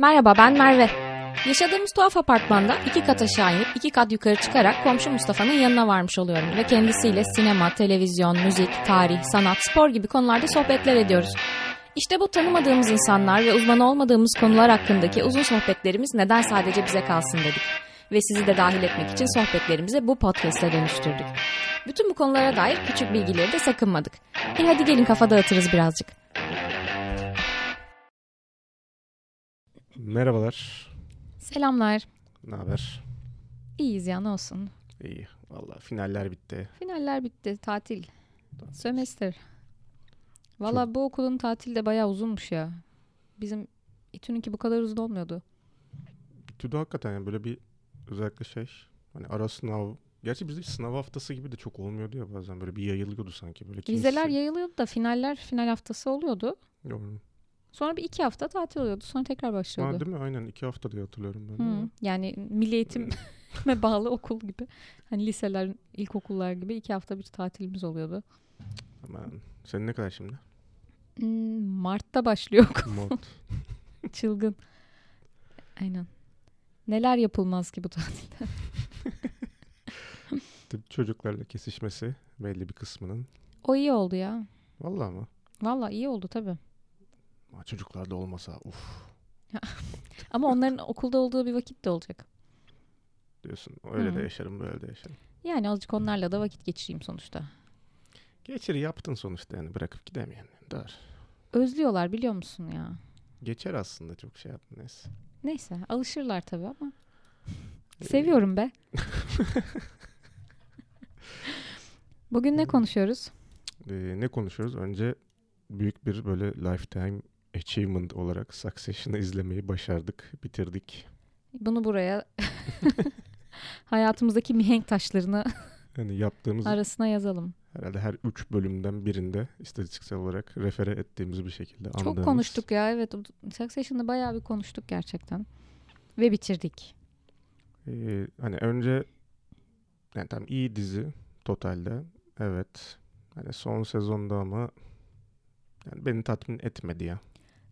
Merhaba ben Merve. Yaşadığımız tuhaf apartmanda iki kat aşağı inip iki kat yukarı çıkarak komşu Mustafa'nın yanına varmış oluyorum ve kendisiyle sinema, televizyon, müzik, tarih, sanat, spor gibi konularda sohbetler ediyoruz. İşte bu tanımadığımız insanlar ve uzman olmadığımız konular hakkındaki uzun sohbetlerimiz neden sadece bize kalsın dedik. Ve sizi de dahil etmek için sohbetlerimizi bu podcast'e dönüştürdük. Bütün bu konulara dair küçük bilgileri de sakınmadık. E hadi gelin kafa dağıtırız birazcık. Merhabalar. Selamlar. Ne haber? İyiyiz ya ne olsun. İyi. Valla finaller bitti. Finaller bitti. Tatil. Sömestr. Valla bu okulun tatili de bayağı uzunmuş ya. Bizim İTÜ'nünki bu kadar uzun olmuyordu. Bitti de hakikaten yani böyle bir özellikle şey hani ara sınav. Gerçi bizde sınav haftası gibi de çok olmuyordu ya bazen böyle bir yayılıyordu sanki. Böyle kimisi- Vizeler yayılıyordu da finaller final haftası oluyordu. Doğru. Sonra bir iki hafta tatil oluyordu. Sonra tekrar başlıyordu. Ha, değil mi? Aynen iki hafta diye hatırlıyorum ben. ama. Yani milli eğitime bağlı okul gibi. Hani liseler, ilkokullar gibi iki hafta bir tatilimiz oluyordu. Aman. Senin ne kadar şimdi? Hmm, Mart'ta başlıyor okul. Mort. Çılgın. Aynen. Neler yapılmaz ki bu tatilde. Çocuklarla kesişmesi belli bir kısmının. O iyi oldu ya. Vallahi mı? Valla iyi oldu tabii. Ama çocuklar da olmasa uf Ama onların okulda olduğu bir vakit de olacak. diyorsun. Öyle Hı. de yaşarım böyle de yaşarım. Yani azıcık onlarla da vakit geçireyim sonuçta. Geçir yaptın sonuçta yani bırakıp gidemeyen. Dar. Özlüyorlar biliyor musun ya? Geçer aslında çok şey yaptın neyse. Neyse alışırlar tabii ama. Seviyorum be. Bugün ne konuşuyoruz? Ee, ne konuşuyoruz? Önce büyük bir böyle lifetime achievement olarak Succession'ı izlemeyi başardık, bitirdik. Bunu buraya hayatımızdaki mihenk taşlarını Yani yaptığımız arasına yazalım. herhalde her üç bölümden birinde istatistiksel olarak refere ettiğimiz bir şekilde Çok andığımız. konuştuk ya evet. Succession'da bayağı bir konuştuk gerçekten. Ve bitirdik. Ee, hani önce yani tam iyi dizi totalde. Evet. Hani son sezonda ama yani beni tatmin etmedi ya.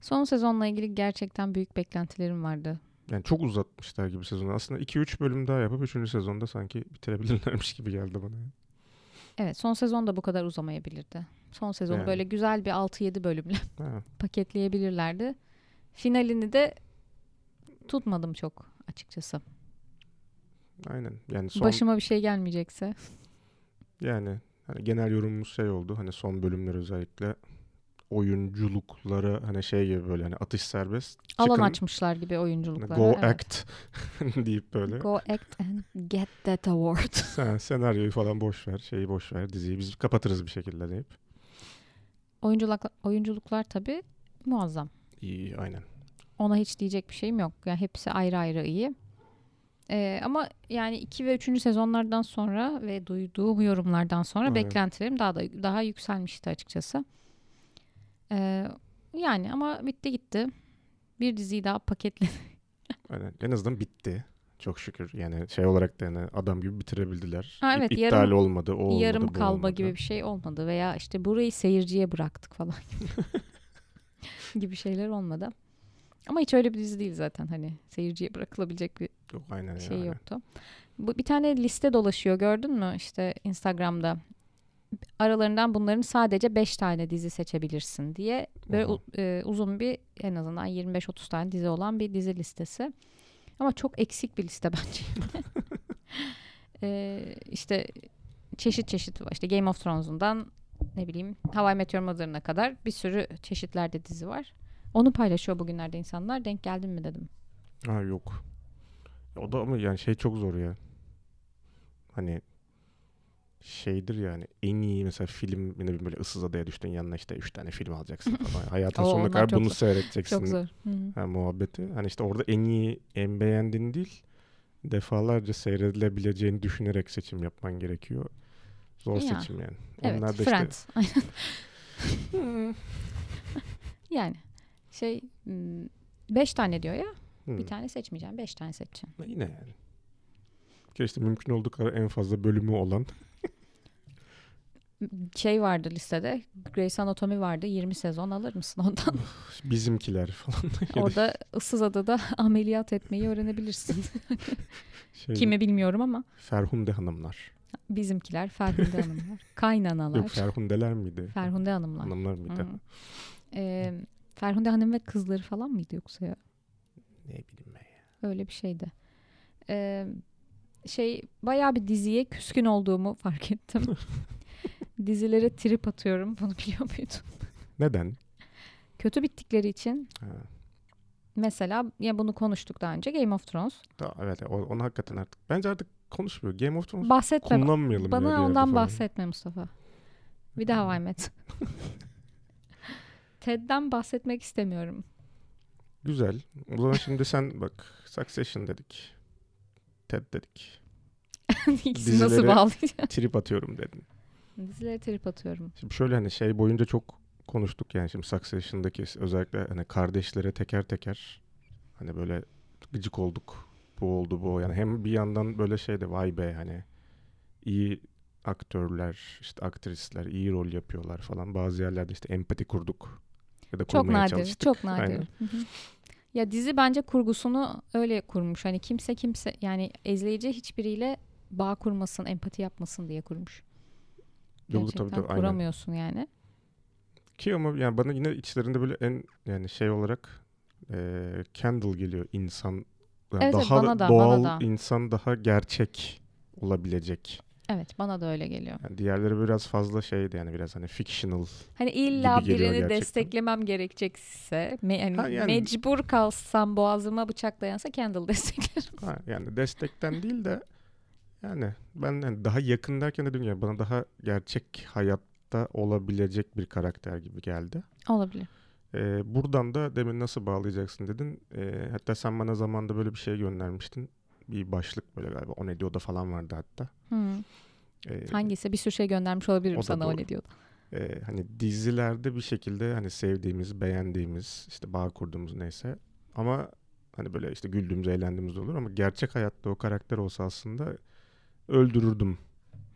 Son sezonla ilgili gerçekten büyük beklentilerim vardı. Yani çok uzatmışlar gibi sezonu. Aslında 2-3 bölüm daha yapıp 3. sezonda sanki bitirebilirlermiş gibi geldi bana. Evet son sezon da bu kadar uzamayabilirdi. Son sezonu Yani. böyle güzel bir 6-7 bölümle paketleyebilirlerdi. Finalini de tutmadım çok açıkçası. aynen. Yani son Başıma bir şey gelmeyecekse. yani hani genel yorumumuz şey oldu. Hani son bölümler özellikle oyunculuklara hani şey gibi böyle hani atış serbest. Alan Çıkın, açmışlar gibi oyunculuklara. Go evet. act deyip böyle. Go act and get that award. Sen senaryoyu falan boş ver, şeyi boş ver, diziyi biz kapatırız bir şekilde deyip. Oyunculuk, oyunculuklar tabii muazzam. İyi, aynen. Ona hiç diyecek bir şeyim yok. Yani hepsi ayrı ayrı iyi. Ee, ama yani 2 ve 3. sezonlardan sonra ve duyduğum yorumlardan sonra Evet. beklentilerim daha da daha yükselmişti açıkçası. Ee, yani ama bitti gitti. Bir diziyi daha paketle. aynen. En azından bitti. Çok şükür. Yani şey olarak da yani adam gibi bitirebildiler. Ha, İp- evet, İptal yarım- olmadı, o olmadı, yarım bu kalma olmadı. gibi bir şey olmadı veya işte burayı seyirciye bıraktık falan gibi şeyler olmadı. Ama hiç öyle bir dizi değil zaten hani seyirciye bırakılabilecek bir Yok, aynen şey yani. yoktu. Bu bir tane liste dolaşıyor gördün mü işte Instagram'da. Aralarından bunların sadece 5 tane dizi seçebilirsin diye böyle u- e, uzun bir en azından 25-30 tane dizi olan bir dizi listesi. Ama çok eksik bir liste bence. e, işte çeşit çeşit var. İşte Game of Thrones'undan ne bileyim How I Met Your Mother'ına kadar bir sürü çeşitlerde dizi var. Onu paylaşıyor bugünlerde insanlar. Denk geldin mi dedim. Ha yok. O da ama yani şey çok zor ya. Hani şeydir yani en iyi mesela film ne bileyim böyle ıssız adaya düştün yanına işte üç tane film alacaksın falan. Hayatın Oo, sonuna kadar bunu zor. seyredeceksin. Çok zor. Ha, muhabbeti. Hani işte orada en iyi, en beğendiğin değil defalarca seyredilebileceğini düşünerek seçim yapman gerekiyor. Zor Ya, seçim yani. Evet, Onlar da işte Friends. yani şey hmm, beş tane diyor ya. Hı, Bir tane seçmeyeceğim. Beş tane seçeceğim. yine yani. Ki işte mümkün olduğu kadar en fazla bölümü olan Şey vardı listede. Grey's Anatomy vardı. 20 sezon alır mısın ondan? Bizimkiler falan. Orada ıssız adada ameliyat etmeyi öğrenebilirsin. şey, Kimi bilmiyorum ama Ferhunde hanımlar. bizimkiler Ferhunde hanımlar. Kaynanalar. Yok Ferhundeler miydi? Ferhunde hanımlar. Hanımlar mıydı? Ee, Ferhunde hanım ve kızları falan mıydı yoksa ya? Ne bileyim ben ya. Öyle bir şeydi. Ee, şey bayağı bir diziye küskün olduğumu fark ettim. Dizilere trip atıyorum. Bunu biliyor muydun? Neden? Kötü bittikleri için Ha. mesela ya bunu konuştuk daha önce Game of Thrones. Da, evet onu hakikaten artık. Bence artık konuşmuyor. Game of Thrones Bahsetme. kullanmayalım Bana ondan bahsetme Mustafa. Bir daha How I Met. Ted'den bahsetmek istemiyorum. Güzel. O zaman şimdi sen bak Succession dedik. Ted dedik. İkisini nasıl bağlayacağım? Trip atıyorum dedin. Dizilere trip atıyorum. Şimdi şöyle hani şey boyunca çok konuştuk yani şimdi Succession'daki özellikle hani kardeşlere teker teker hani böyle gıcık olduk. Bu oldu bu yani hem bir yandan böyle şey de vay be hani iyi aktörler işte aktrisler iyi rol yapıyorlar falan. Bazı yerlerde işte empati kurduk ya da Çok kurmaya nadir. çalıştık. Çok nadir. Hı hı. Ya dizi bence kurgusunu öyle kurmuş. Hani kimse kimse yani izleyici hiçbiriyle bağ kurmasın, empati yapmasın diye kurmuş. Yok, Gerçekten tabii, tabii, aynen. kuramıyorsun yani. Ki ama yani bana yine içlerinde böyle en yani şey olarak eee Kendall geliyor insan yani Evet, daha bana da, doğal bana da. insan daha gerçek olabilecek. Evet bana da öyle geliyor. Yani diğerleri biraz fazla şeydi yani biraz hani fictional. Hani illa birini gerçekten. desteklemem gerekecekse me- yani Ha, yani- mecbur kalsam boğazıma bıçak dayansa Kendall desteklerim. Ha, yani destekten değil de yani ben daha yakın derken dedim ya bana daha gerçek hayatta olabilecek bir karakter gibi geldi. Olabilir. Eee, buradan da demin nasıl bağlayacaksın dedin. Eee, hatta sen bana zamanda böyle bir şey göndermiştin. Bir başlık böyle galiba o ne falan vardı hatta. Hı. Eee, Hangisi bir sürü şey göndermiş olabilirim O sana o doğru. ne diyordu. eee, hani dizilerde bir şekilde hani sevdiğimiz, beğendiğimiz, işte bağ kurduğumuz neyse ama hani böyle işte güldüğümüz, eğlendiğimiz de olur ama gerçek hayatta o karakter olsa aslında öldürürdüm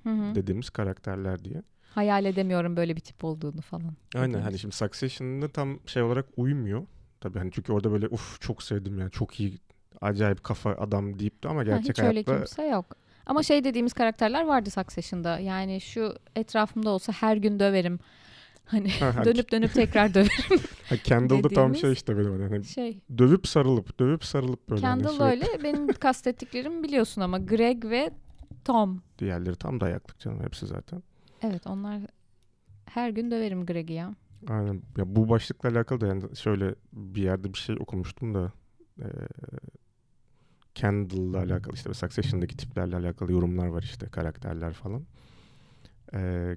Hı hı. dediğimiz karakterler diye. Hayal edemiyorum böyle bir tip olduğunu falan. Aynen dediğimiz. hani şimdi Succession'da tam şey olarak uymuyor. Tabii hani çünkü orada böyle uf çok sevdim yani çok iyi acayip kafa adam deyip de ama Ha, gerçek hiç öyle hayatta kimse yok. Ama şey dediğimiz karakterler vardı Succession'da. Yani şu etrafımda olsa her gün döverim. Hani Ha, ha, dönüp dönüp tekrar döverim. Kendall'da tam şey işte benim hani Şey, dövüp sarılıp dövüp sarılıp böyle hani Kendall sürekli- öyle. Benim kastettiklerim biliyorsun ama Greg ve Tom. Diğerleri tam dayaklık canım hepsi zaten. Evet onlar her gün döverim Greg'i ya. Aynen. Ya bu başlıkla alakalı da yani şöyle bir yerde bir şey okumuştum da eee Kendall'la alakalı işte Succession'daki tiplerle alakalı yorumlar var işte karakterler falan. Eee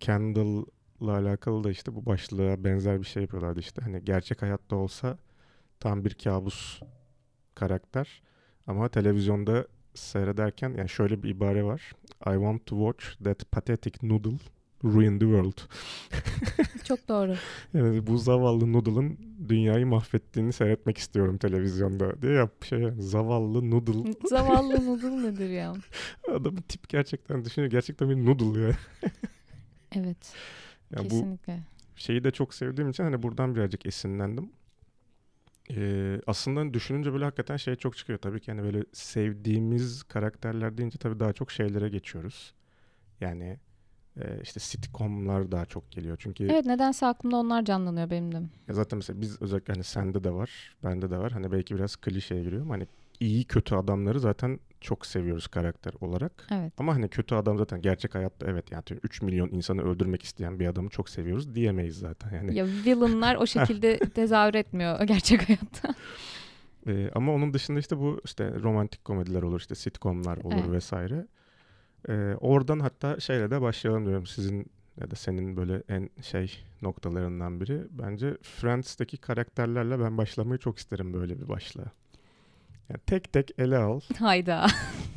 Kendall'la alakalı da işte bu başlığa benzer bir şey yapıyorlardı işte. Hani gerçek hayatta olsa tam bir kabus karakter ama televizyonda seyrederken yani şöyle bir ibare var. I want to watch that pathetic noodle ruin the world. Çok doğru. Yani bu zavallı Noodle'ın dünyayı mahvettiğini seyretmek istiyorum televizyonda diye yap şey zavallı Noodle Zavallı noodle nedir ya? adamın tip gerçekten düşünüyor gerçekten bir Noodle ya. Evet. Yani bu kesinlikle. şeyi de çok sevdiğim için hani buradan birazcık esinlendim. Ee, aslında düşününce böyle hakikaten şey çok çıkıyor tabii ki hani böyle sevdiğimiz karakterler deyince tabii daha çok şeylere geçiyoruz. Yani e, işte sitcomlar daha çok geliyor çünkü Evet nedense aklımda onlar canlanıyor benim de. Ya zaten mesela biz özellikle hani sende de var, bende de var. Hani belki biraz klişeye giriyor ama hani iyi kötü adamları zaten çok seviyoruz karakter olarak. Evet. Ama hani kötü adam zaten gerçek hayatta evet yani 3 milyon insanı öldürmek isteyen bir adamı çok seviyoruz diyemeyiz zaten. Yani Ya villainlar o şekilde tezahür etmiyor gerçek hayatta. Ee, ama onun dışında işte bu işte romantik komediler olur işte sitcomlar olur Evet. vesaire. Ee, oradan hatta şeyle de başlayalım diyorum sizin ya da senin böyle en şey noktalarından biri. Bence Friends'teki karakterlerle ben başlamayı çok isterim böyle bir başlığa. Yani tek tek ele al Hayda.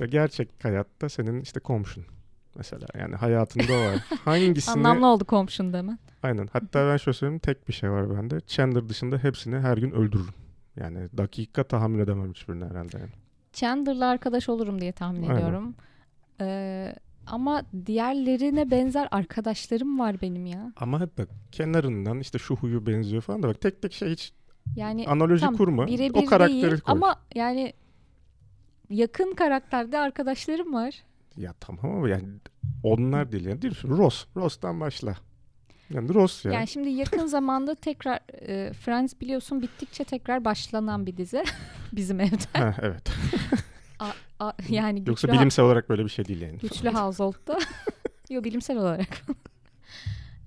ve gerçek hayatta senin işte komşun mesela yani hayatında o var. Hangisini Anlamlı oldu komşun demen. Aynen. Hatta ben şöyle söyleyeyim tek bir şey var bende. Chandler dışında hepsini her gün öldürürüm. Yani dakika tahammül edemem hiçbirine herhalde. Yani. Chandler'la arkadaş olurum diye tahmin Aynen. ediyorum. Ee, Ama diğerlerine benzer arkadaşlarım var benim ya. Ama hep bak kenarından işte şu huyu benziyor falan da bak tek tek şey hiç Yani analoji tam kurma. O karakteri değil koy. ama yani yakın karakterde arkadaşlarım var. Ya tamam ama yani onlar değil yani değil mi? Ross. Ross'tan başla. Yani Ross ya. Yani şimdi yakın zamanda tekrar e, Friends biliyorsun bittikçe tekrar başlanan bir dizi bizim evde. Ha, evet. A- yani Yoksa bilimsel olarak böyle bir şey değil yani. güçlü household'da. Yok bilimsel olarak.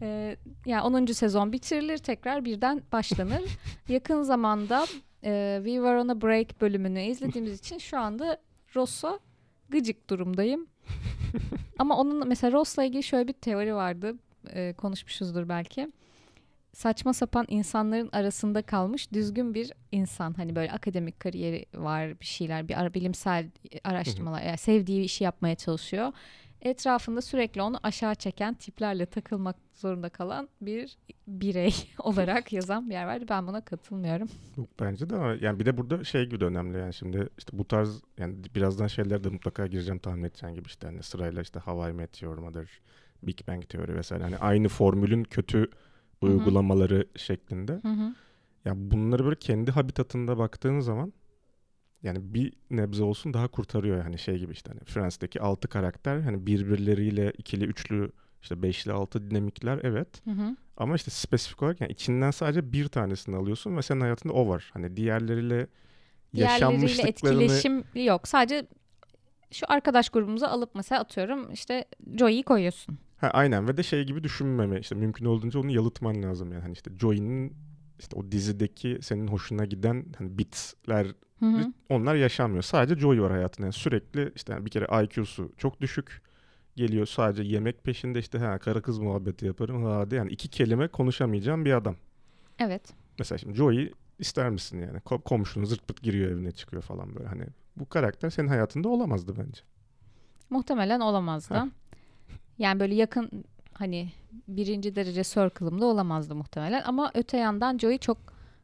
E, yani 10. sezon bitirilir tekrar birden başlanır. yakın zamanda e, We Were on a Break bölümünü izlediğimiz için şu anda Ross'a gıcık durumdayım. Ama onun mesela Ross'la ilgili şöyle bir teori vardı. E, konuşmuşuzdur belki. Saçma sapan insanların arasında kalmış düzgün bir insan. Hani böyle akademik kariyeri var bir şeyler, bir bilimsel araştırmalar, yani sevdiği işi yapmaya çalışıyor. Etrafında sürekli onu aşağı çeken tiplerle takılmak zorunda kalan bir birey olarak yazan bir yer vardı. Ben buna katılmıyorum. Yok bence de ama yani bir de burada şey gibi de önemli yani şimdi işte bu tarz yani birazdan şeyler de mutlaka gireceğim tahmin edeceğin gibi işte hani sırayla işte How I Met Your Mother, Big Bang Theory vesaire hani aynı formülün kötü uygulamaları şeklinde. Hı hı. Ya bunları böyle kendi habitatında baktığın zaman yani bir nebze olsun daha kurtarıyor yani şey gibi işte hani Friends'teki altı karakter hani birbirleriyle ikili, üçlü, işte beşli, altı dinamikler evet. Hı hı. Ama işte spesifik olarak yani içinden sadece bir tanesini alıyorsun ve senin hayatında o var. Hani diğerleriyle Diğerleriyle yaşanmışlıklarını etkileşim yok. Sadece şu arkadaş grubumuza alıp mesela atıyorum işte Joey'yi koyuyorsun. ha, aynen ve de şey gibi düşünmeme işte mümkün olduğunca onu yalıtman lazım yani hani işte Joey'nin işte o dizideki senin hoşuna giden hani bitler Hı hı. onlar yaşanmıyor. Sadece Joey var hayatında. Yani sürekli işte yani bir kere IQ'su çok düşük geliyor sadece yemek peşinde işte ha karı kız muhabbeti yaparım ha de yani iki kelime konuşamayacağım bir adam. Evet. Mesela şimdi Joey ister misin yani? Ko- komşunun zırt pırt giriyor evine çıkıyor falan böyle hani. Bu karakter senin hayatında olamazdı bence. Muhtemelen olamazdı. Heh. Yani böyle yakın hani birinci derece circle'ımda olamazdı muhtemelen. Ama öte yandan Joey çok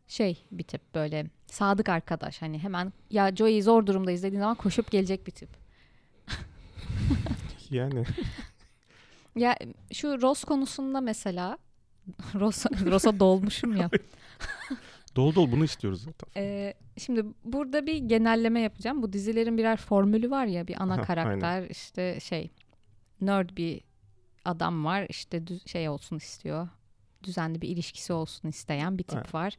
şey bir tip böyle sadık arkadaş. Hani hemen ya Joey'i zor durumda izlediğin zaman koşup gelecek bir tip. Yani Ya şu Ross konusunda mesela Ross, Ross'a dolmuşum ya. dolu dolu bunu istiyoruz zaten. Ee, şimdi burada bir genelleme yapacağım. Bu dizilerin birer formülü var ya bir ana karakter işte şey nerd bir adam var işte düz, şey olsun istiyor. Düzenli bir ilişkisi olsun isteyen bir tip Evet. var.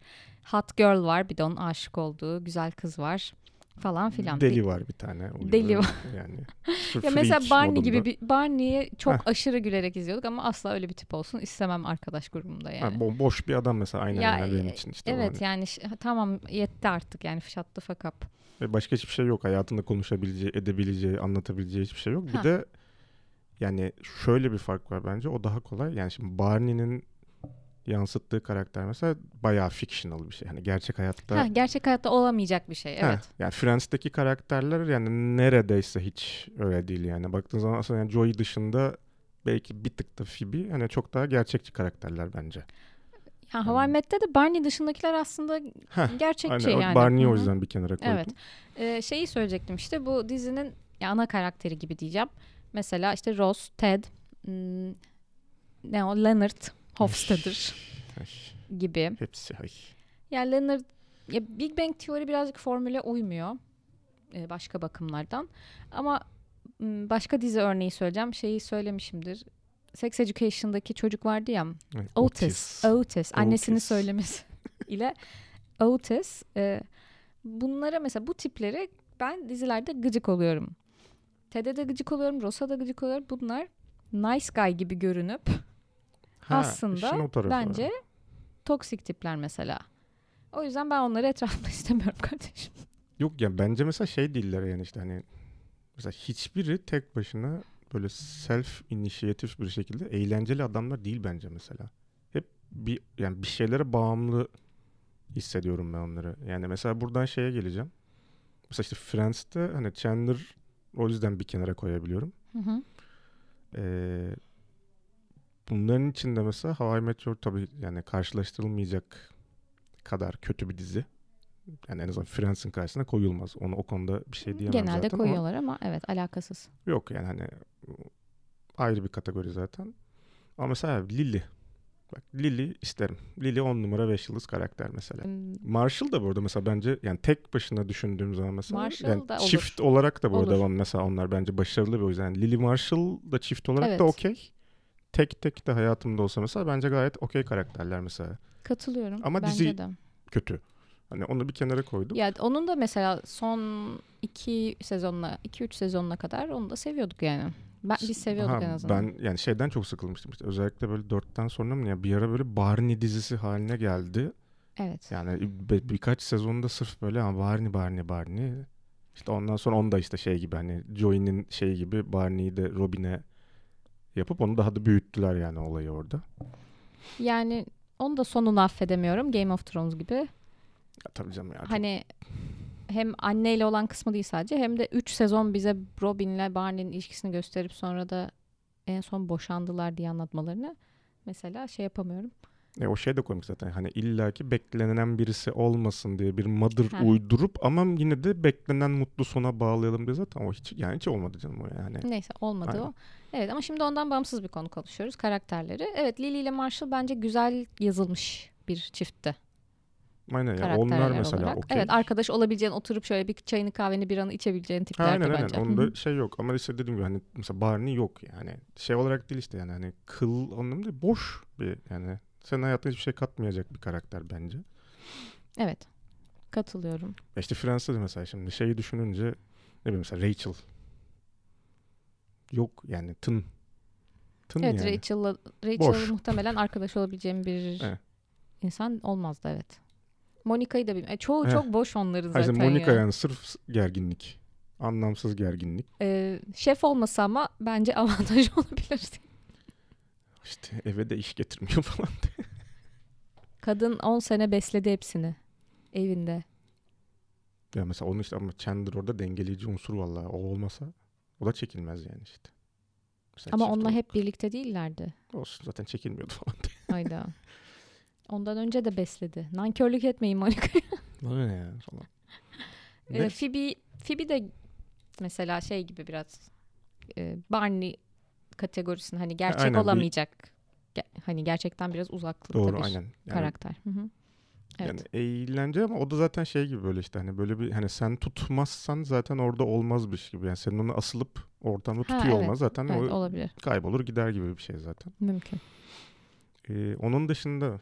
Hot girl var bir de onun aşık olduğu güzel kız var falan filan. Deli var bir tane. Oliver. Deli var. Yani. ya mesela Barney modunda. gibi bir Barney'i çok Heh. aşırı gülerek izliyorduk ama asla öyle bir tip olsun istemem arkadaş grubumda yani. Ha, bo- boş bir adam mesela aynen Ya, yani benim e, için işte Evet hani. yani tamam yetti artık yani shut the fuck up. Ve başka hiçbir şey yok. Hayatında konuşabileceği, edebileceği, anlatabileceği hiçbir şey yok. Bir Ha. de yani şöyle bir fark var bence. O daha kolay. Yani şimdi Barney'nin yansıttığı karakter mesela bayağı fictional bir şey. Hani gerçek hayatta Ha, gerçek hayatta olamayacak bir şey Ha, evet. yani Friends'teki karakterler yani neredeyse hiç öyle değil yani. Baktığın zaman aslında yani Joey dışında belki bir tık da Phoebe hani çok daha gerçekçi karakterler bence. Ya Hawaii Hmm. Met'te de Barney dışındakiler aslında Heh, gerçekçi Aynen. yani. Barney'i o yüzden bir kenara koydum. Evet. Ee, şeyi söyleyecektim işte bu dizinin ya ana karakteri gibi diyeceğim. Mesela işte Ross, Ted, hmm, ne o Leonard Hofstadter gibi. hepsi ay. Yani Leonard ya Big Bang Theory birazcık formüle uymuyor e, başka bakımlardan. Ama m, başka dizi örneği söyleyeceğim. Şeyi söylemişimdir. Sex Education'daki çocuk vardı ya. Ay, Otis. Otis. Annesini Otis. söylemesi ile Otis. e, bunlara mesela bu tipleri ben dizilerde gıcık oluyorum. Ted'e de gıcık oluyorum. Ross'a da gıcık oluyorum. Bunlar nice guy gibi görünüp Ha, aslında bence toksik tipler mesela. O yüzden ben onları etrafımda istemiyorum kardeşim. Yok ya bence mesela şey değiller yani işte hani mesela hiçbiri tek başına böyle self inisiyatif bir şekilde eğlenceli adamlar değil bence mesela. Hep bir yani bir şeylere bağımlı hissediyorum ben onları. Yani mesela buradan şeye geleceğim. Mesela işte Friends'te hani Chandler o yüzden bir kenara koyabiliyorum. Hı hı. Ee, bunların içinde mesela How I Met Your tabii yani karşılaştırılmayacak kadar kötü bir dizi. Yani en azından Friends'in karşısına koyulmaz. Onu o konuda bir şey diyemem Genelde zaten ama koyuyorlar ama evet alakasız. yok yani hani ayrı bir kategori zaten. Ama mesela Lily. Bak Lily isterim. Lily 10 numara 5 yıldız karakter mesela. Hmm, Marshall da bu arada mesela bence yani tek başına düşündüğüm zaman mesela Marshall yani da olur. çift olarak da bu arada Olur. mesela onlar bence başarılı bir o yüzden. Lily Marshall da çift olarak da Evet. okey. Tek tek de hayatımda olsa mesela bence gayet okey karakterler mesela. Katılıyorum. Ama Bence dizi- de. Kötü. Hani onu bir kenara koydum. Ya onun da mesela son iki sezonuna, iki üç sezonuna kadar onu da seviyorduk yani. Ben, biz seviyorduk Ha, en azından. Ben yani şeyden çok sıkılmıştım işte. Özellikle böyle dörtten sonra mı ya bir ara böyle Barney dizisi haline geldi. Evet. Yani bir- birkaç sezonda sırf böyle ama Barney Barney Barney. İşte ondan sonra onu da işte şey gibi hani Joey'nin şey gibi Barney'i de Robin'e yapıp onu daha da büyüttüler yani olayı orada. Yani onu da sonunu affedemiyorum. Game of Thrones gibi. Ya tabii canım ya. çok- Hani hem anneyle olan kısmı değil sadece hem de 3 sezon bize Robin'le Barney'nin ilişkisini gösterip sonra da en son boşandılar diye anlatmalarını mesela şey yapamıyorum. E, o şey de komik zaten hani illaki beklenen birisi olmasın diye bir mother Ha. uydurup ama yine de beklenen mutlu sona bağlayalım diye zaten o hiç yani hiç olmadı canım o yani. Neyse olmadı Aynen. o. Evet ama şimdi ondan bağımsız bir konu konuşuyoruz. Karakterleri. Evet Lily ile Marshall bence güzel yazılmış bir çiftti. Aynen ya karakterler onlar mesela olarak. okey. Evet arkadaş olabileceğin oturup şöyle bir çayını kahveni bir anı içebileceğin tiplerdi aynen aynen. bence. Onda Hı hı. şey yok ama işte dediğim gibi hani mesela Barney yok yani. Şey olarak değil işte yani hani kıl anlamında boş bir yani senin hayatına hiçbir şey katmayacak bir karakter bence. Evet katılıyorum. İşte de mesela şimdi şeyi düşününce ne bileyim mesela Rachel yok yani tın. Tın Evet yani. Rachel'la Rachel Boş. muhtemelen arkadaş olabileceğim bir Evet. insan olmazdı evet. Monica'yı da bilmiyorum. E, çoğu Eh. çok boş onların zaten Monica ya. yani sırf gerginlik. Anlamsız gerginlik. Ee, şef olmasa ama bence avantaj olabilirdi. İşte eve de iş getirmiyor falan. Kadın 10 sene besledi hepsini evinde. ya mesela onun işte ama Chandler orada dengeleyici unsur vallahi. O olmasa o da çekilmez yani işte. Mesela Ama onunla olup- hep birlikte değillerdi. Olsun zaten çekilmiyordu falan. Hayda. Ondan önce de besledi. Nankörlük etmeyin Monica'ya. Bana ne ya falan. Ne? Phoebe, Phoebe de mesela şey gibi biraz e, Barney kategorisinde hani gerçek aynen, bir- olamayacak. Ge- hani gerçekten biraz uzaklıkta Doğru bir aynen. Yani, karakter. Hı hı. Evet. yani eğlence ama o da zaten şey gibi böyle işte hani böyle bir hani sen tutmazsan zaten orada olmazmış gibi. Yani senin onu asılıp ortamda Ha, tutuyor evet. olmaz zaten evet o olabilir. kaybolur gider gibi bir şey zaten. Mümkün. Ee, onun dışında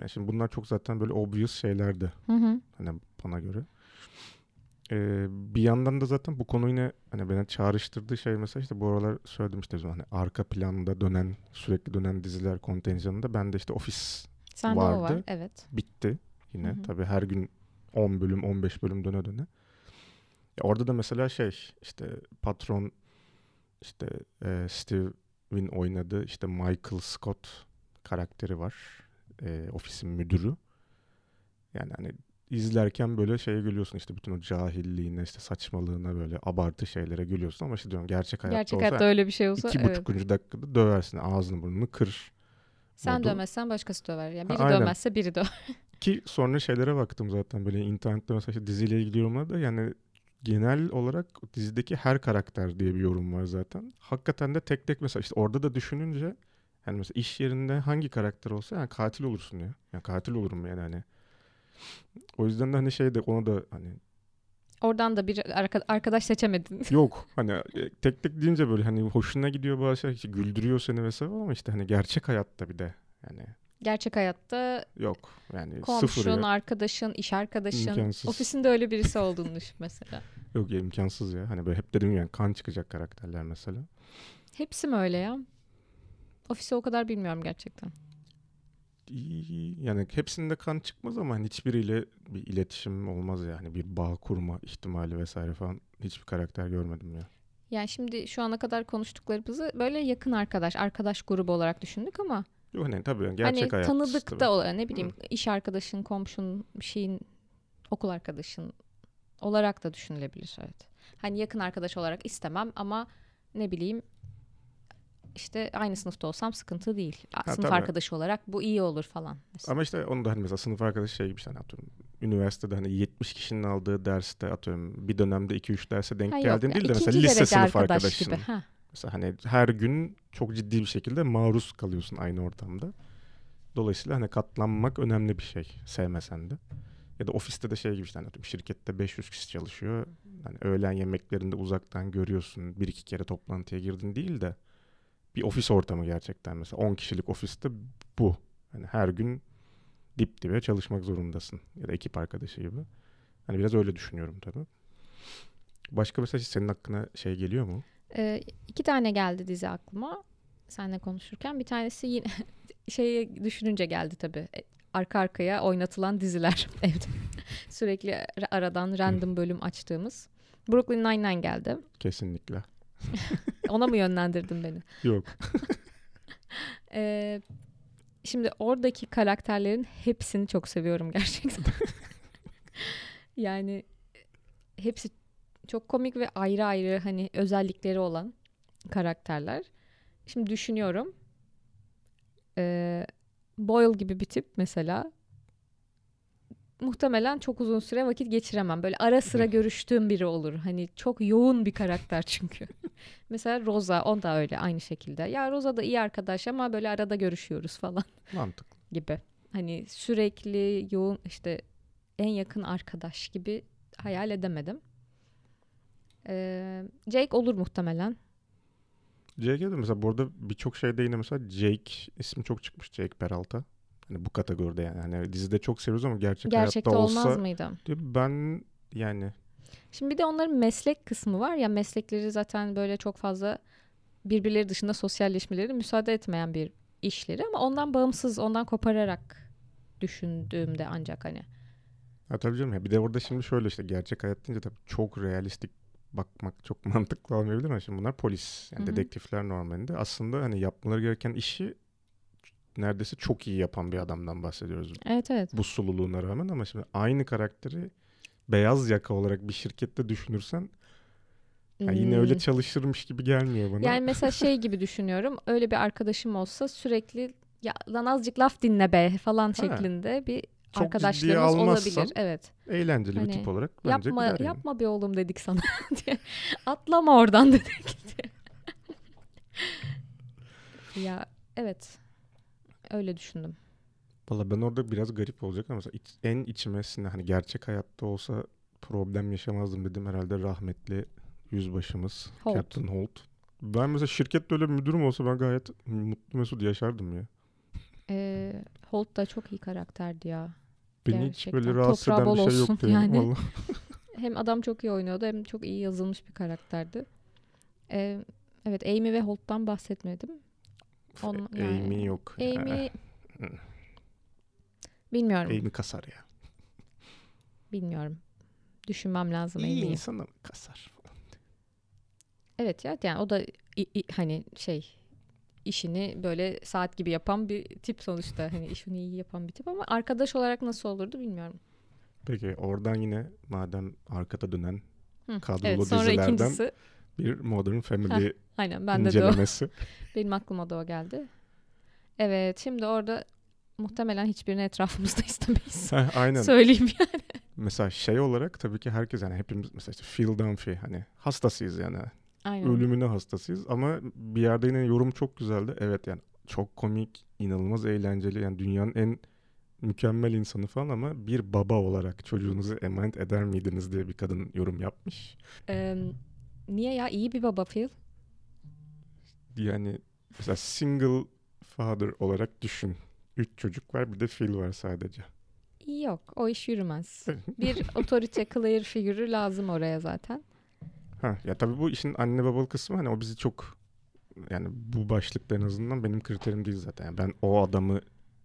yani şimdi bunlar çok zaten böyle obvious şeylerdi Hı hı. hani bana göre. Ee, bir yandan da zaten bu konu yine hani beni çağrıştırdığı şey mesela işte bu aralar söyledim işte hani arka planda dönen sürekli dönen diziler kontenjanında ben de işte Office Sende o var. Vardı. Evet. bitti yine. Hı hı. Tabii her gün 10 bölüm 15 bölüm döne döne. Ya orada da mesela şey işte patron işte e, Steve'in oynadığı işte Michael Scott karakteri var. E, ofisin müdürü. Yani hani izlerken böyle şeye gülüyorsun işte bütün o cahilliğine işte saçmalığına böyle abartı şeylere gülüyorsun ama işte diyorum gerçek hayatta Gerçek olsa hayatta öyle bir şey olsa iki evet. buçukuncu dakikada döversin ağzını burnunu kır. Sen modu. dövmezsen başkası döver. Yani biri aynen. dövmezse biri döver. Ki sonra şeylere baktım zaten böyle internette mesela işte diziyle ilgili yorumlarda yani genel olarak dizideki her karakter diye bir yorum var zaten. Hakikaten de tek tek mesela işte orada da düşününce yani mesela iş yerinde hangi karakter olsa yani katil olursun ya. Yani katil olurum yani hani. O yüzden de hani şey de ona da hani Oradan da bir arka- arkadaş seçemedin. yok hani e, tek tek deyince böyle hani hoşuna gidiyor bazı şeyler işte güldürüyor seni vesaire ama işte hani gerçek hayatta bir de yani Gerçek hayatta yok yani sıfır komşun, ya. arkadaşın, iş arkadaşın, İmkansız. ofisinde öyle birisi olduğunu düşün mesela. Yok ya imkansız ya. Hani böyle hep dedim yani kan çıkacak karakterler mesela. Hepsi mi öyle ya? Ofisi o kadar bilmiyorum gerçekten. Yani hepsinde kan çıkmaz ama hani hiçbiriyle bir iletişim olmaz yani bir bağ kurma ihtimali vesaire falan hiçbir karakter görmedim ya. Yani şimdi şu ana kadar konuştuklarımızı böyle yakın arkadaş, arkadaş grubu olarak düşündük ama Yok hani tabii gerçek hani hayat. tanıdık tabii. da olarak ne bileyim iş arkadaşın, komşun, bir şeyin okul arkadaşın olarak da düşünülebilir evet. Hani yakın arkadaş olarak istemem ama ne bileyim işte aynı sınıfta olsam sıkıntı değil. Ha, Sınıf tabii. arkadaşı olarak bu iyi olur falan. mesela. Ama işte onu da hani mesela sınıf arkadaşı şey gibi işte hani atıyorum. Üniversitede hani 70 kişinin aldığı derste atıyorum bir dönemde 2-3 derse denk Ha, geldiğin değil de mesela lise sınıf arkadaş arkadaşın. gibi. Ha, Mesela hani her gün çok ciddi bir şekilde maruz kalıyorsun aynı ortamda. Dolayısıyla hani katlanmak önemli bir şey sevmesen de. Ya da ofiste de şey gibi işte hani şirkette 500 kişi çalışıyor. Hani öğlen yemeklerinde uzaktan görüyorsun. Bir iki kere toplantıya girdin değil de bir ofis ortamı gerçekten mesela 10 kişilik ofiste bu. Hani her gün dip dibe çalışmak zorundasın. Ya da ekip arkadaşı gibi. Hani biraz öyle düşünüyorum tabii. Başka mesela senin hakkına şey geliyor mu? Ee, iki tane geldi dizi aklıma seninle konuşurken. Bir tanesi yine şeyi düşününce geldi tabii. E, arka arkaya oynatılan diziler evde. Sürekli aradan random bölüm açtığımız. Brooklyn Nine-Nine geldi. Kesinlikle. Ona mı yönlendirdin beni? Yok. ee, şimdi oradaki karakterlerin hepsini çok seviyorum gerçekten. yani hepsi çok komik ve ayrı ayrı hani özellikleri olan karakterler. Şimdi düşünüyorum. Ee, Boyle gibi bir tip mesela muhtemelen çok uzun süre vakit geçiremem. Böyle ara sıra görüştüğüm biri olur. Hani çok yoğun bir karakter çünkü. Mesela Rosa, o da öyle aynı şekilde. Ya Rosa da iyi arkadaş ama böyle arada görüşüyoruz falan. Mantıklı. Gibi. Hani sürekli yoğun işte en yakın arkadaş gibi hayal edemedim. Ee, Jake olur muhtemelen. Jake'e de mesela burada birçok şeyde yine mesela Jake ismi çok çıkmış Jake Peralta. Hani bu kategoride yani. Hani dizide çok seviyoruz ama gerçek Gerçekte hayatta olsa olmaz mıydı? ben yani Şimdi bir de onların meslek kısmı var ya meslekleri zaten böyle çok fazla birbirleri dışında sosyalleşmeleri müsaade etmeyen bir işleri ama ondan bağımsız, ondan kopararak düşündüğümde ancak hani. Ha tabii canım ya bir de orada şimdi şöyle işte gerçek hayat deyince tabii çok realistik bakmak çok mantıklı olmayabilir ama şimdi bunlar polis yani Hı hı. dedektifler normalinde aslında hani yapmaları gereken işi neredeyse çok iyi yapan bir adamdan bahsediyoruz Evet evet. bu sululuğuna rağmen ama şimdi aynı karakteri beyaz yaka olarak bir şirkette düşünürsen ya yine öyle Hmm. çalışırmış gibi gelmiyor bana. Yani mesela şey gibi düşünüyorum. Öyle bir arkadaşım olsa sürekli ya lan azıcık laf dinle be falan Ha. şeklinde bir Çok arkadaşlarımız olabilir. Evet. Eğlenceli Hani bir tip olarak bence yapma yani. yapma bir oğlum dedik sana diye. Atlama oradan dedik diye. ya evet. Öyle düşündüm. Valla ben orada biraz garip olacak ama mesela iç- en içime sinen hani gerçek hayatta olsa problem yaşamazdım dedim herhalde rahmetli yüzbaşımız Holt. Captain Holt. Ben mesela şirkette öyle bir müdürüm olsa ben gayet mutlu mesut yaşardım ya. Ee, Holt da çok iyi karakterdi ya. Beni hiç Gerçekten. böyle rahatsız Toprağı eden bir şey olsun yoktu yani. Hem adam çok iyi oynuyordu hem çok iyi yazılmış bir karakterdi. Ee, evet Amy ve Holt'tan bahsetmedim. On- yani- Amy yok. Amy Hı. bilmiyorum. Amy kasar ya. Bilmiyorum. Düşünmem lazım İyi Amy'yi. insan ama kasar. Evet ya yani o da i- i- hani şey işini böyle saat gibi yapan bir tip sonuçta. Hani işini iyi yapan bir tip ama arkadaş olarak nasıl olurdu bilmiyorum. Peki oradan yine madem arkada dönen Hı, kadrolu Evet sonra dizilerden ikincisi bir Modern Family aynen bende de o. incelemesi. Benim aklıma da o geldi. Evet şimdi orada muhtemelen hiçbirini etrafımızda istemeyiz. Heh, Aynen. Söyleyeyim yani. Mesela şey olarak tabii ki herkes yani hepimiz mesela işte Phil Dunphy hani hastasıyız yani. Aynen. Ölümüne hastasıyız ama bir yerde yine yorum çok güzeldi. Evet yani çok komik, inanılmaz eğlenceli yani dünyanın en mükemmel insanı falan ama bir baba olarak çocuğunuzu emanet eder miydiniz diye bir kadın yorum yapmış. Ee, niye ya iyi bir baba Phil? Yani mesela single father olarak düşün. Üç çocuk var bir de Phil var sadece. Yok o iş yürümez. Bir otorite clear figürü lazım oraya zaten. Ha ya tabii bu işin anne babalı kısmı hani o bizi çok yani bu başlıkta en azından benim kriterim değil zaten. Yani ben o adamı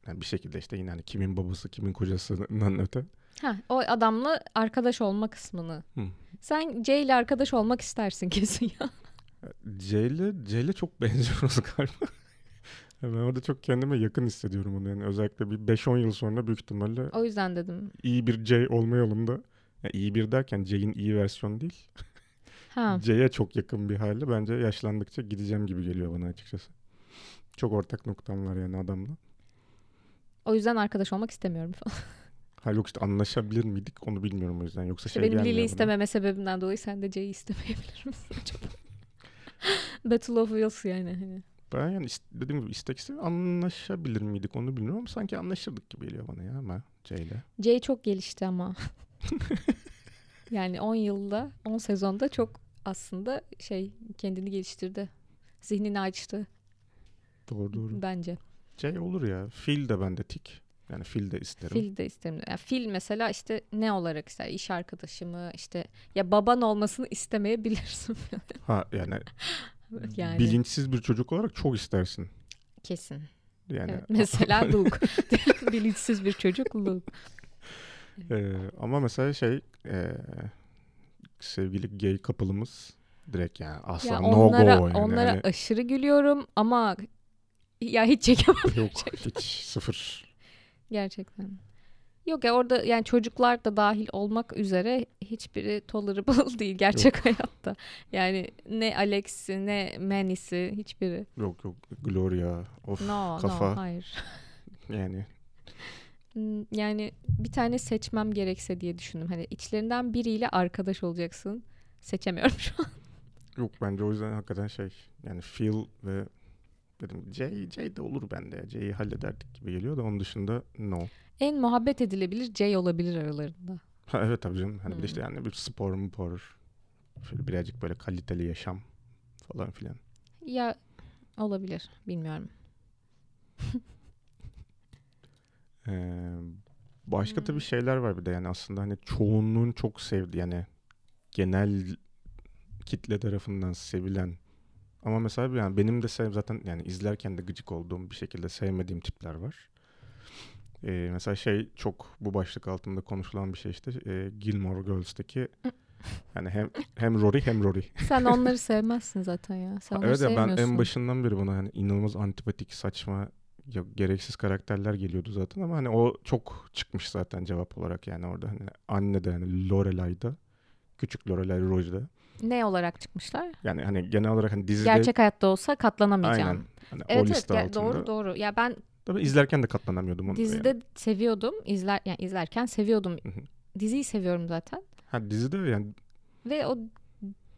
yani bir şekilde işte yine hani kimin babası kimin kocasından öte. Ha, o adamla arkadaş olma kısmını. Hı. Sen Jay ile arkadaş olmak istersin kesin ya. C ile C ile çok benziyoruz galiba. ben orada çok kendime yakın hissediyorum onu yani özellikle bir 5-10 yıl sonra büyük ihtimalle O yüzden dedim. iyi bir C olma yolunda. Yani iyi bir derken C'in iyi versiyonu değil. Ha. C'ye çok yakın bir hali. Bence yaşlandıkça gideceğim gibi geliyor bana açıkçası. Çok ortak noktam var yani adamla. O yüzden arkadaş olmak istemiyorum falan. Ha yok işte anlaşabilir miydik onu bilmiyorum o yüzden. Yoksa İşte şey benim Lili bana. istememe sebebimden dolayı sen de Jay'i istemeyebilir misin acaba? Battle of Wills yani. Hani. Ben yani dediğim gibi isteksiz anlaşabilir miydik onu bilmiyorum ama sanki anlaşırdık gibi geliyor bana ya ama Jay'le. Jay çok gelişti ama. yani 10 yılda, 10 sezonda çok aslında şey kendini geliştirdi. Zihnini açtı Doğru doğru. bence. Jay olur ya. Phil de bende tik. Yani Phil de isterim. Phil de isterim. Yani Phil mesela işte ne olarak ister? İş arkadaşı mı? İşte ya baban olmasını istemeyebilirsin. Ha yani, yani bilinçsiz bir çocuk olarak çok istersin. kesin. Yani Evet, mesela Luke. Bilinçsiz bir çocuk Luke. Ee, ama mesela şey e, sevgili gay kapılımız direkt yani asla Ya no onlara go yani. onlara Hani aşırı gülüyorum ama ya hiç çekemem yok hiç sıfır. Gerçekten. Yok ya orada yani çocuklar da dahil olmak üzere hiçbiri tolerable değil gerçek hayatta. Yani ne Alex'i ne Manny'si hiçbiri. Yok yok Gloria of No kafa no hayır. yani Hmm, Yani bir tane seçmem gerekse diye düşündüm. Hani içlerinden biriyle arkadaş olacaksın. Seçemiyorum şu an. yok bence o yüzden hakikaten şey yani Phil ve dedim Jay, Jay de olur bende. Jay'i hallederdik gibi geliyor da onun dışında no. En muhabbet edilebilir Jay olabilir aralarında. Ha, evet tabii canım. Hani bir Hmm. işte yani bir spor mu spor. Şöyle birazcık böyle kaliteli yaşam falan filan. Ya olabilir bilmiyorum. Ee, başka Hmm. tabii şeyler var bir de yani aslında hani çoğunluğun çok sevdiği yani genel kitle tarafından sevilen ama mesela yani benim de sev zaten yani izlerken de gıcık olduğum bir şekilde sevmediğim tipler var. Ee, mesela şey çok bu başlık altında konuşulan bir şey işte e, Gilmore Girls'taki yani hem hem Rory hem Rory. Sen onları sevmezsin zaten ya. Sen onları Evet ya ben en başından beri bana hani inanılmaz antipatik, saçma, ya gereksiz karakterler geliyordu zaten ama hani o çok çıkmış zaten cevap olarak yani orada hani anne de hani Lorelai'da, küçük Lorelai Rose'da. Ne olarak çıkmışlar? Yani hani genel olarak hani dizide Gerçek hayatta olsa katlanamayacağım. aynen hani o Evet evet liste altında. doğru doğru. Ya ben Tabii izlerken de katlanamıyordum onu. dizide Yani. seviyordum. İzler yani izlerken seviyordum. Hı hı. Diziyi seviyorum zaten. Ha dizide yani Ve o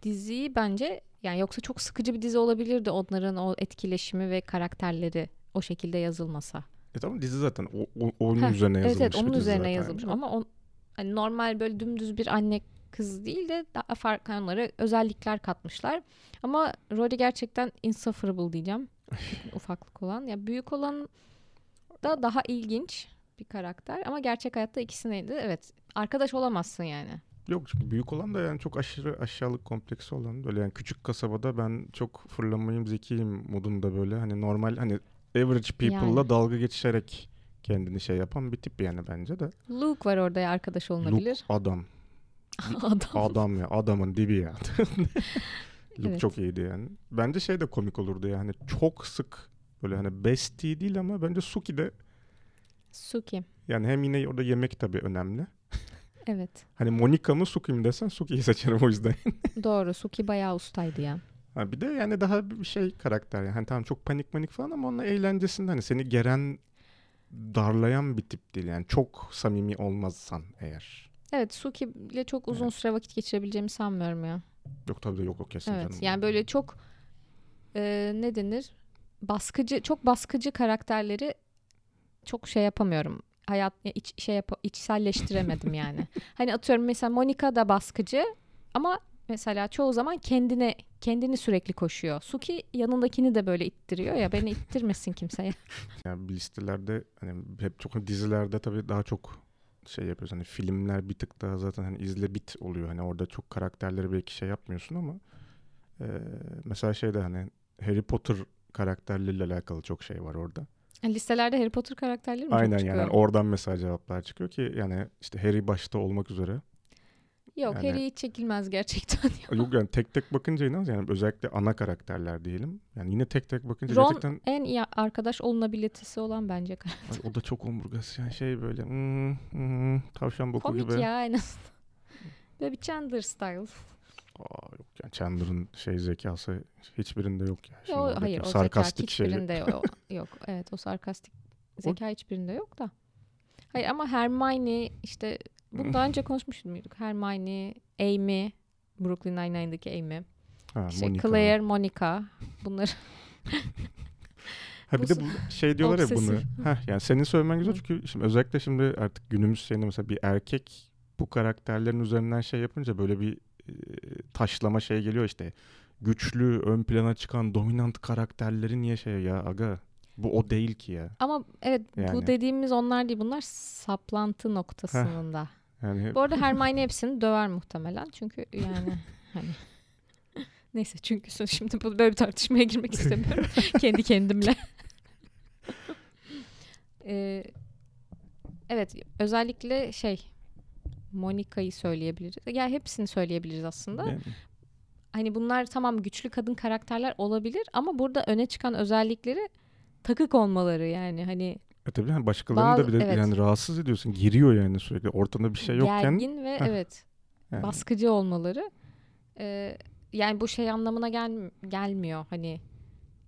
diziyi bence yani yoksa çok sıkıcı bir dizi olabilirdi onların o etkileşimi ve karakterleri o şekilde yazılmasa. e tamam dizi zaten o, o- onun Heh, üzerine yazılmış Evet evet onun üzerine zaten. yazılmış ama on, hani normal böyle dümdüz bir anne kız değil de daha farklı onlara özellikler katmışlar. Ama Rory gerçekten insufferable diyeceğim. Ufaklık olan. Ya büyük olan da daha ilginç bir karakter ama gerçek hayatta ikisindeydi. Evet. Arkadaş olamazsın yani. Yok çünkü büyük olan da yani çok aşırı aşağılık kompleksi olan böyle yani küçük kasabada ben çok fırlamayım zekiyim modunda böyle hani normal hani average people'la Yani. dalga geçişerek kendini şey yapan bir tip yani bence de. Luke var orada ya arkadaş Luke olunabilir. adam. Adam. Adam ya adamın dibi ya. Luke Evet. çok iyiydi yani. Bence şey de komik olurdu yani çok sık böyle hani bestie değil ama bence Suki de Suki. yani hem yine orada yemek tabii önemli. Evet. Hani Monica mı Suki mi desen Suki'yi seçerim o yüzden. Doğru. Suki bayağı ustaydı ya. Ha bir de yani daha bir şey karakter yani. Hani tamam çok panik manik falan ama onun eğlencesinde hani seni geren darlayan bir tip değil yani çok samimi olmazsan eğer. Evet Suki ile çok uzun Evet. süre vakit geçirebileceğimi sanmıyorum ya. Yok tabii de yok yok kesin Evet canım. yani böyle çok e, ne denir baskıcı çok baskıcı karakterleri çok şey yapamıyorum. Hayat ya iç şey yap içselleştiremedim yani. hani atıyorum mesela Monica da baskıcı ama mesela çoğu zaman kendine kendini sürekli koşuyor. Suki yanındakini de böyle ittiriyor ya beni ittirmesin kimseye. Yani listelerde hani hep çok dizilerde tabii daha çok şey yapıyoruz. Hani filmler bir tık daha zaten hani izle bit oluyor. Hani orada çok karakterleri belki şey yapmıyorsun ama e, mesela şeyde hani Harry Potter karakterleriyle alakalı çok şey var orada. Listelerde Harry Potter karakterleri mi çok Aynen yani oradan mesela cevaplar çıkıyor ki yani işte Harry başta olmak üzere. Yok yani- Harry hiç çekilmez gerçekten. ya. Yok yani tek tek bakınca inan yani özellikle ana karakterler diyelim. Yani yine tek tek bakınca Ron gerçekten en iyi arkadaş olunabilitesi olan bence. Ay, o da çok omurgası yani şey böyle hmm, hmm, tavşan boku Komik gibi. ya en azından. Böyle bir Chandler style. Aa, yok yani Chandler'ın şey zekası hiçbirinde yok ya. Şimdi Yo, hayır o sarkastik zeka hiçbirinde yok. yok. Evet o sarkastik zeka hiçbirinde yok da. Hayır ama Hermione işte bunu daha önce konuşmuş muyduk? Hermione, Amy, Brooklyn Nine-Nine'daki Amy. Ha, İşte Monica. Claire, Monica bunları Ha bir de bu şey diyorlar ya bunu. Heh, yani senin söylemen güzel çünkü şimdi özellikle şimdi artık günümüz şeyinde mesela bir erkek bu karakterlerin üzerinden şey yapınca böyle bir e, taşlama şey geliyor işte. Güçlü, ön plana çıkan dominant karakterleri niye şey ya aga? Bu o değil ki ya. ama evet Yani. bu dediğimiz onlar değil bunlar saplantı noktasında. Yani Bu arada Hermione hepsini döver muhtemelen çünkü yani hani neyse çünkü şimdi bu- böyle bir tartışmaya girmek istemiyorum kendi kendimle. Ee, evet özellikle şey Monica'yı söyleyebiliriz. Ya hepsini söyleyebiliriz aslında. yani- Hani bunlar tamam güçlü kadın karakterler olabilir ama burada öne çıkan özellikleri takık olmaları yani hani E tabii hani başkalarını Bazı- da bile evet. yani rahatsız ediyorsun. Giriyor yani sürekli. Ortada bir şey yokken. gergin ve Heh, evet yani baskıcı olmaları. Ee, yani bu şey anlamına gel gelmiyor. Hani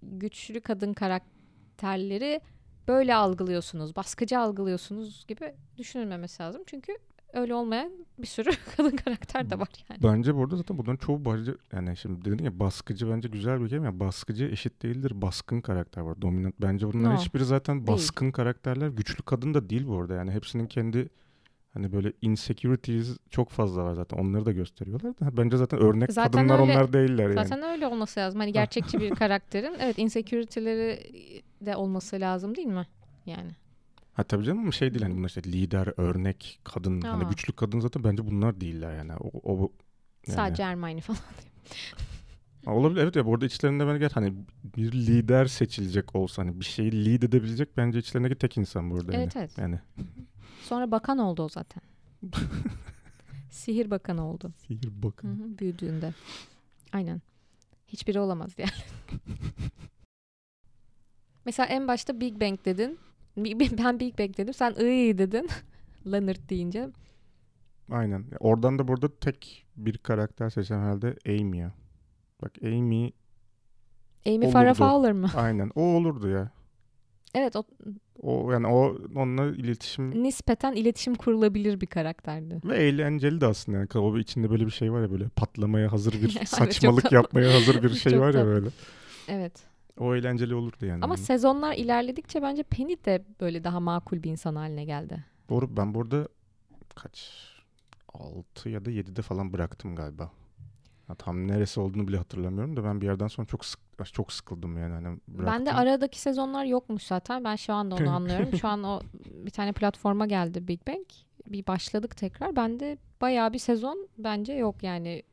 güçlü kadın karakterleri böyle algılıyorsunuz, baskıcı algılıyorsunuz gibi düşünülmemesi lazım. Çünkü öyle olmayan bir sürü kadın karakter de var yani. Bence burada zaten bunların çoğu bence yani şimdi dedin ya baskıcı bence güzel bir kelime ya baskıcı eşit değildir baskın karakter var dominant bence bunların No, hiçbiri zaten değil. baskın karakterler güçlü kadın da değil bu arada yani hepsinin kendi hani böyle insecurities çok fazla var zaten onları da gösteriyorlar da bence zaten örnek Zaten kadınlar öyle- onlar değiller yani. Zaten öyle olması lazım. Hani gerçekçi bir karakterin evet insecurity'leri de olması lazım değil mi? Yani. Ha tabii canım ama şey değil hani bunlar işte lider, örnek, kadın hani Aa. güçlü kadın zaten bence bunlar değiller yani. O, o yani. Sadece Hermione falan. Olabilir evet ya bu arada içlerinde ben gel hani bir lider seçilecek olsa hani bir şeyi lead edebilecek bence içlerindeki tek insan burada yani. Evet evet. Yani Sonra bakan oldu o zaten. Sihir bakanı oldu. sihir Hı bakın. hı, büyüdüğünde. Aynen. Hiçbiri olamaz yani. Mesela en başta Big Bang dedin. Ben Big Bang dedim. Sen iyi dedin. Leonard deyince. Aynen. Oradan da burada tek bir karakter seçen herhalde Amy ya. Bak Amy Amy. Farrah Fowler mı? aynen o olurdu ya. Evet o O yani o onunla iletişim nispeten iletişim kurulabilir bir karakterdi. ve eğlenceli de aslında yani o içinde böyle bir şey var ya böyle patlamaya hazır bir saçmalık yapmaya hazır bir şey var ya böyle. Evet. O eğlenceli olurdu yani. Ama sezonlar ilerledikçe bence Penny de böyle daha makul bir insan haline geldi. Doğru ben burada kaç 6 ya da 7'de falan bıraktım galiba. Ya tam neresi olduğunu bile hatırlamıyorum da ben bir yerden sonra çok sık çok sıkıldım yani hani Ben de aradaki sezonlar yokmuş zaten. Ben şu anda onu anlıyorum. Şu an o bir tane platforma geldi Big Bang. Bir başladık tekrar. Ben de bayağı bir sezon bence yok yani.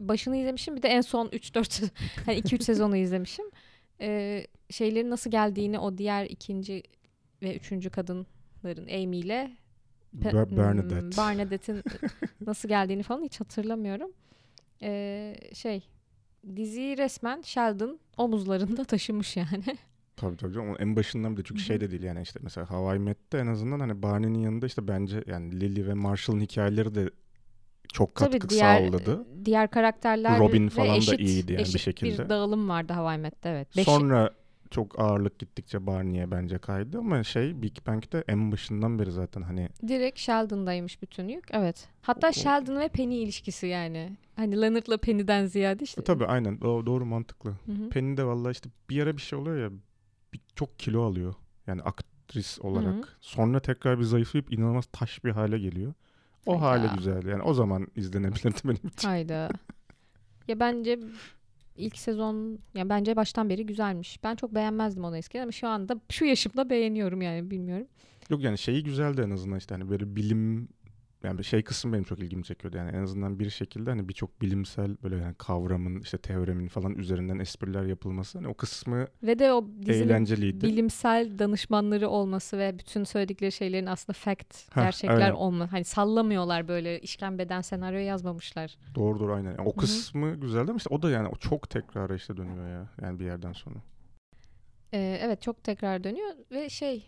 Başını izlemişim. Bir de en son 3-4 hani 2-3 sezonu izlemişim. Ee, şeylerin nasıl geldiğini o diğer ikinci ve üçüncü kadınların Amy ile hmm, Bernadette. Bernadette'in nasıl geldiğini falan hiç hatırlamıyorum. Ee, şey diziyi resmen Sheldon omuzlarında taşımış yani. Tabii tabii canım. En başından bile çünkü şey de değil yani işte mesela How I Met'te en azından hani Barney'nin yanında işte bence yani Lily ve Marshall'ın hikayeleri de çok katkı Tabii diğer sağladı. diğer karakterler Robin falan da eşit, iyiydi yani bir eşit şekilde. bir dağılım vardı Hawaii Met'te evet. Beş- Sonra çok ağırlık gittikçe Barney'e bence kaydı ama şey Big Bang'de en başından beri zaten hani direkt Sheldon'daymış bütün yük. Evet. Hatta O- Sheldon ve Penny ilişkisi yani. Hani Leonard'la Penny'den ziyade işte. E, tabii aynen doğru, doğru mantıklı. Hı hı. Penny de vallahi işte bir ara bir şey oluyor ya bir, çok kilo alıyor. Yani aktris olarak. Hı. Sonra tekrar bir zayıflayıp inanılmaz taş bir hale geliyor. O hale Hayda. güzel. Yani o zaman izlenebilirdi benim için. Hayda. ya bence ilk sezon ya bence baştan beri güzelmiş. Ben çok beğenmezdim onu eskiden ama şu anda şu yaşımda beğeniyorum yani bilmiyorum. Yok yani şeyi güzeldi en azından işte hani böyle bilim yani bir şey kısım benim çok ilgimi çekiyordu. Yani en azından bir şekilde hani birçok bilimsel böyle yani kavramın işte teoremin falan üzerinden espriler yapılması hani o kısmı Ve de o eğlenceliydi. bilimsel danışmanları olması ve bütün söyledikleri şeylerin aslında fact, Heh, gerçekler aynen. olma. Hani sallamıyorlar böyle işkembeden senaryo yazmamışlar. Doğru doğru aynen. Yani o hı. kısmı güzeldi ama işte o da yani o çok tekrara işte dönüyor ya. Yani bir yerden sonra. Ee, evet çok tekrar dönüyor ve şey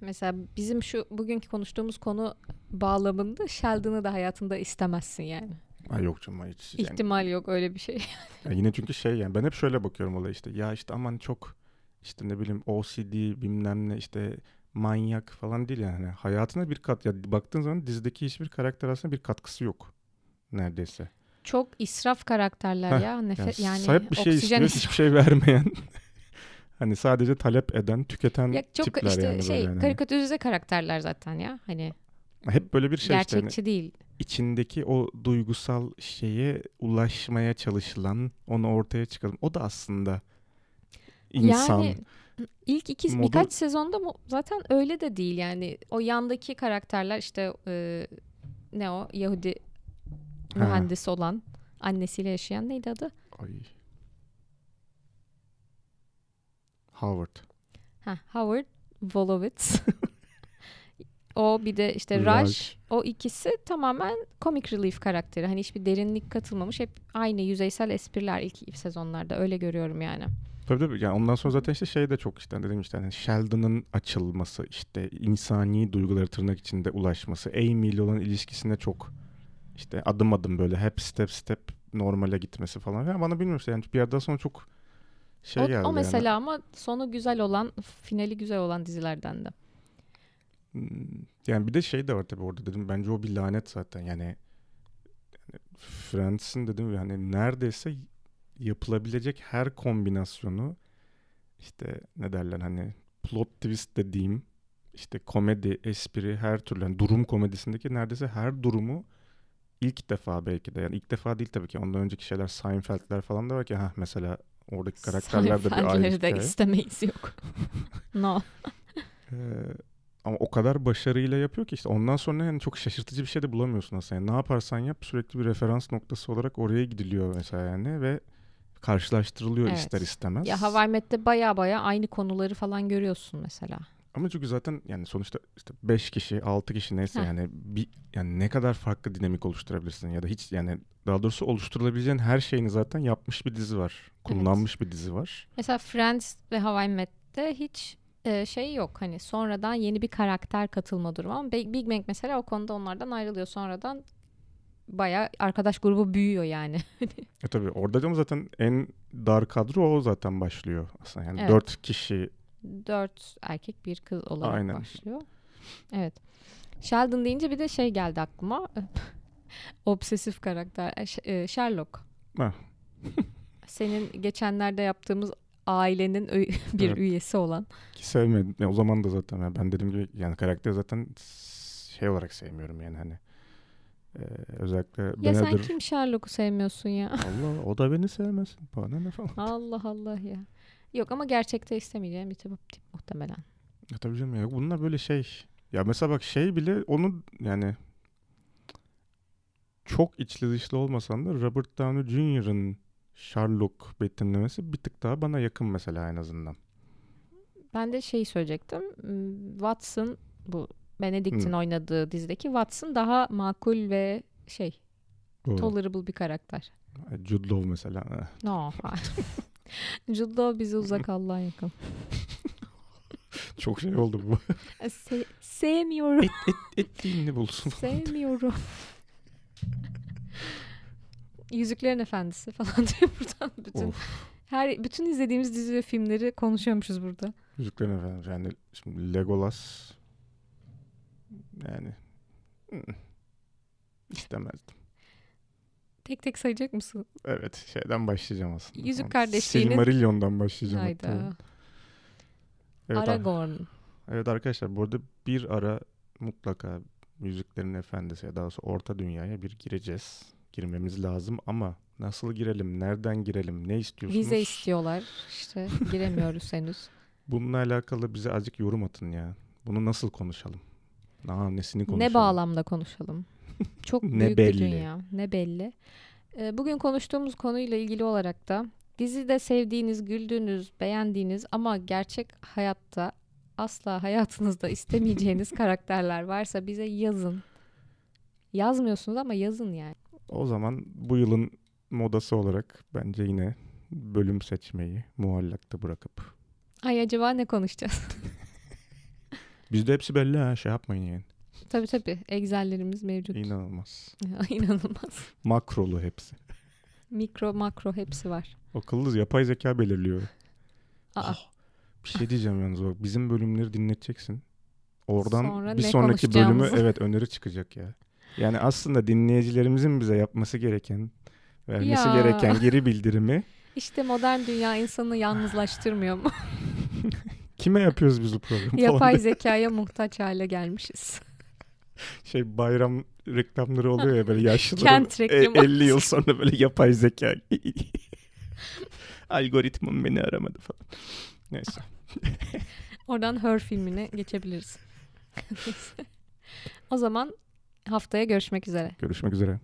mesela bizim şu bugünkü konuştuğumuz konu bağlamında Sheldon'ı da hayatında istemezsin yani. Ay yok canım hiç. Yani, İhtimal yok öyle bir şey. ya yine çünkü şey yani ben hep şöyle bakıyorum olaya işte. Ya işte aman çok işte ne bileyim OCD bilmem ne işte manyak falan değil yani. Hayatına bir kat ya baktığın zaman dizideki hiçbir karakter aslında bir katkısı yok neredeyse. Çok israf karakterler Heh, ya. Nefe, Yani, yani, sahip bir şey oksijen istiyor, hiçbir şey vermeyen. hani sadece talep eden, tüketen Ya çok tipler işte yani şey yani. karikatürize karakterler zaten ya. Hani Hep böyle bir şey işte. hani gerçekçi değil. içindeki o duygusal şeye ulaşmaya çalışılan, onu ortaya çıkalım. O da aslında insan. Yani ilk iki modu- birkaç sezonda mu zaten öyle de değil yani. O yandaki karakterler işte e, ne o Yahudi Ha. mühendis olan annesiyle yaşayan neydi adı? Ay. Howard. Ha, Howard Wolowitz. o bir de işte Raj. Raj. O ikisi tamamen comic relief karakteri. Hani hiçbir derinlik katılmamış. Hep aynı yüzeysel espriler ilk sezonlarda. Öyle görüyorum yani. Tabii tabii. Yani ondan sonra zaten işte şey de çok işte dedim işte hani Sheldon'ın açılması işte insani duyguları tırnak içinde ulaşması Amy ile olan ilişkisine çok işte adım adım böyle hep step step normale gitmesi falan. Yani bana bilmiyorum işte yani bir yerden sonra çok şey o, geldi o yani. mesela ama sonu güzel olan, finali güzel olan dizilerden de. Hmm, Yani bir de şey de var tabii orada dedim bence o bir lanet zaten yani, yani Friends'in dedim yani neredeyse yapılabilecek her kombinasyonu işte ne derler hani plot twist dediğim işte komedi, espri her türlü yani durum komedisindeki neredeyse her durumu ilk defa belki de yani ilk defa değil tabii ki ondan önceki şeyler Seinfeld'ler falan da var ki ha mesela oradaki karakterler de bir ayrı de hikaye. istemeyiz yok. no. Ee, ama o kadar başarıyla yapıyor ki işte ondan sonra yani çok şaşırtıcı bir şey de bulamıyorsun aslında. Yani ne yaparsan yap sürekli bir referans noktası olarak oraya gidiliyor mesela yani ve karşılaştırılıyor Evet. ister istemez. Ya Hawaii Met'te baya baya aynı konuları falan görüyorsun mesela. Ama çünkü zaten yani sonuçta işte 5 kişi, 6 kişi neyse Heh. yani bir yani ne kadar farklı dinamik oluşturabilirsin ya da hiç yani daha doğrusu oluşturulabileceğin her şeyini zaten yapmış bir dizi var. Kullanmış bir dizi var. Mesela Friends ve Hawaii Met'te hiç e, şey yok. Hani sonradan yeni bir karakter katılma durumu ama Big Bang mesela o konuda onlardan ayrılıyor. Sonradan baya arkadaş grubu büyüyor yani. E tabii orada ama zaten en dar kadro o zaten başlıyor aslında. Yani Evet. 4 kişi Dört erkek bir kız olarak Aynen. başlıyor. Evet. Sheldon deyince bir de şey geldi aklıma. Obsesif karakter. e, e, Sherlock. Senin geçenlerde yaptığımız ailenin bir Evet. üyesi olan. Ki sevmedim. Ya o zaman da zaten yani ben dediğim gibi yani karakteri zaten şey olarak sevmiyorum yani hani. Ee, özellikle Ya sen Benedict. kim Sherlock'u sevmiyorsun ya? Allah o da beni sevmesin. Bana ne falan. Allah Allah ya. Yok ama gerçekte istemeyeceğim bir tip, tip muhtemelen. Ya tabii canım ya bunlar böyle şey. Ya mesela bak şey bile onu yani çok içli dışlı olmasan da Robert Downey Jr.'ın Sherlock betimlemesi bir tık daha bana yakın mesela en azından. Ben de şeyi söyleyecektim. Hmm, Watson bu Benedict'in Hı. oynadığı dizideki Watson daha makul ve şey Doğru. tolerable bir karakter. Jude Law mesela. No. Jude bize uzak Allah'a yakın. Çok şey oldu bu. Se- sevmiyorum. et, et, ettiğini bulsun. sevmiyorum. Yüzüklerin Efendisi falan diyor buradan bütün. Of. Her bütün izlediğimiz dizi ve filmleri konuşuyormuşuz burada. Yüzüklerin Efendimiz. Yani şimdi Legolas yani mm, istemezdim. Tek tek sayacak mısın? Evet şeyden başlayacağım aslında. Yüzük kardeşliğinin- Silmarillion'dan başlayacağım. hatta. Hayda. Evet, ar- Aragorn. evet arkadaşlar bu arada bir ara mutlaka Yüzüklerin Efendisi ya daha doğrusu Orta Dünya'ya bir gireceğiz. Girmemiz lazım ama nasıl girelim, nereden girelim, ne istiyorsunuz? Vize istiyorlar. İşte giremiyoruz henüz. Bununla alakalı bize azıcık yorum atın ya. Bunu nasıl konuşalım? Aa, nesini konuşalım? Ne bağlamda konuşalım? Çok Ne büyük bir belli. dünya. Ne belli. Ee, Bugün konuştuğumuz konuyla ilgili olarak da dizide sevdiğiniz, güldüğünüz, beğendiğiniz ama gerçek hayatta asla hayatınızda istemeyeceğiniz karakterler varsa bize yazın. Yazmıyorsunuz ama yazın yani. O zaman bu yılın modası olarak bence yine bölüm seçmeyi muallakta bırakıp. Ay acaba ne konuşacağız? Bizde hepsi belli ha şey yapmayın yani. Tabii tabii. Excel'lerimiz mevcut. İnanılmaz. İnanılmaz. Makrolu hepsi. Mikro, makro hepsi var. Akıllı yapay zeka belirliyor. Aa, Bir şey diyeceğim yalnız bak bizim bölümleri dinleteceksin. Oradan Sonra bir sonraki bölümü evet öneri çıkacak ya. Yani aslında dinleyicilerimizin bize yapması gereken Vermesi Ya. gereken geri bildirimi İşte modern dünya insanı yalnızlaştırmıyor mu? kime yapıyoruz biz bu programı Yapay zekaya muhtaç hale gelmişiz. Şey bayram reklamları oluyor ya böyle yaşlıların e, reklamı. 50 yıl sonra böyle yapay zeka. Algoritmam beni aramadı falan. Neyse. Oradan Her filmine geçebiliriz. o zaman haftaya görüşmek üzere. Görüşmek üzere.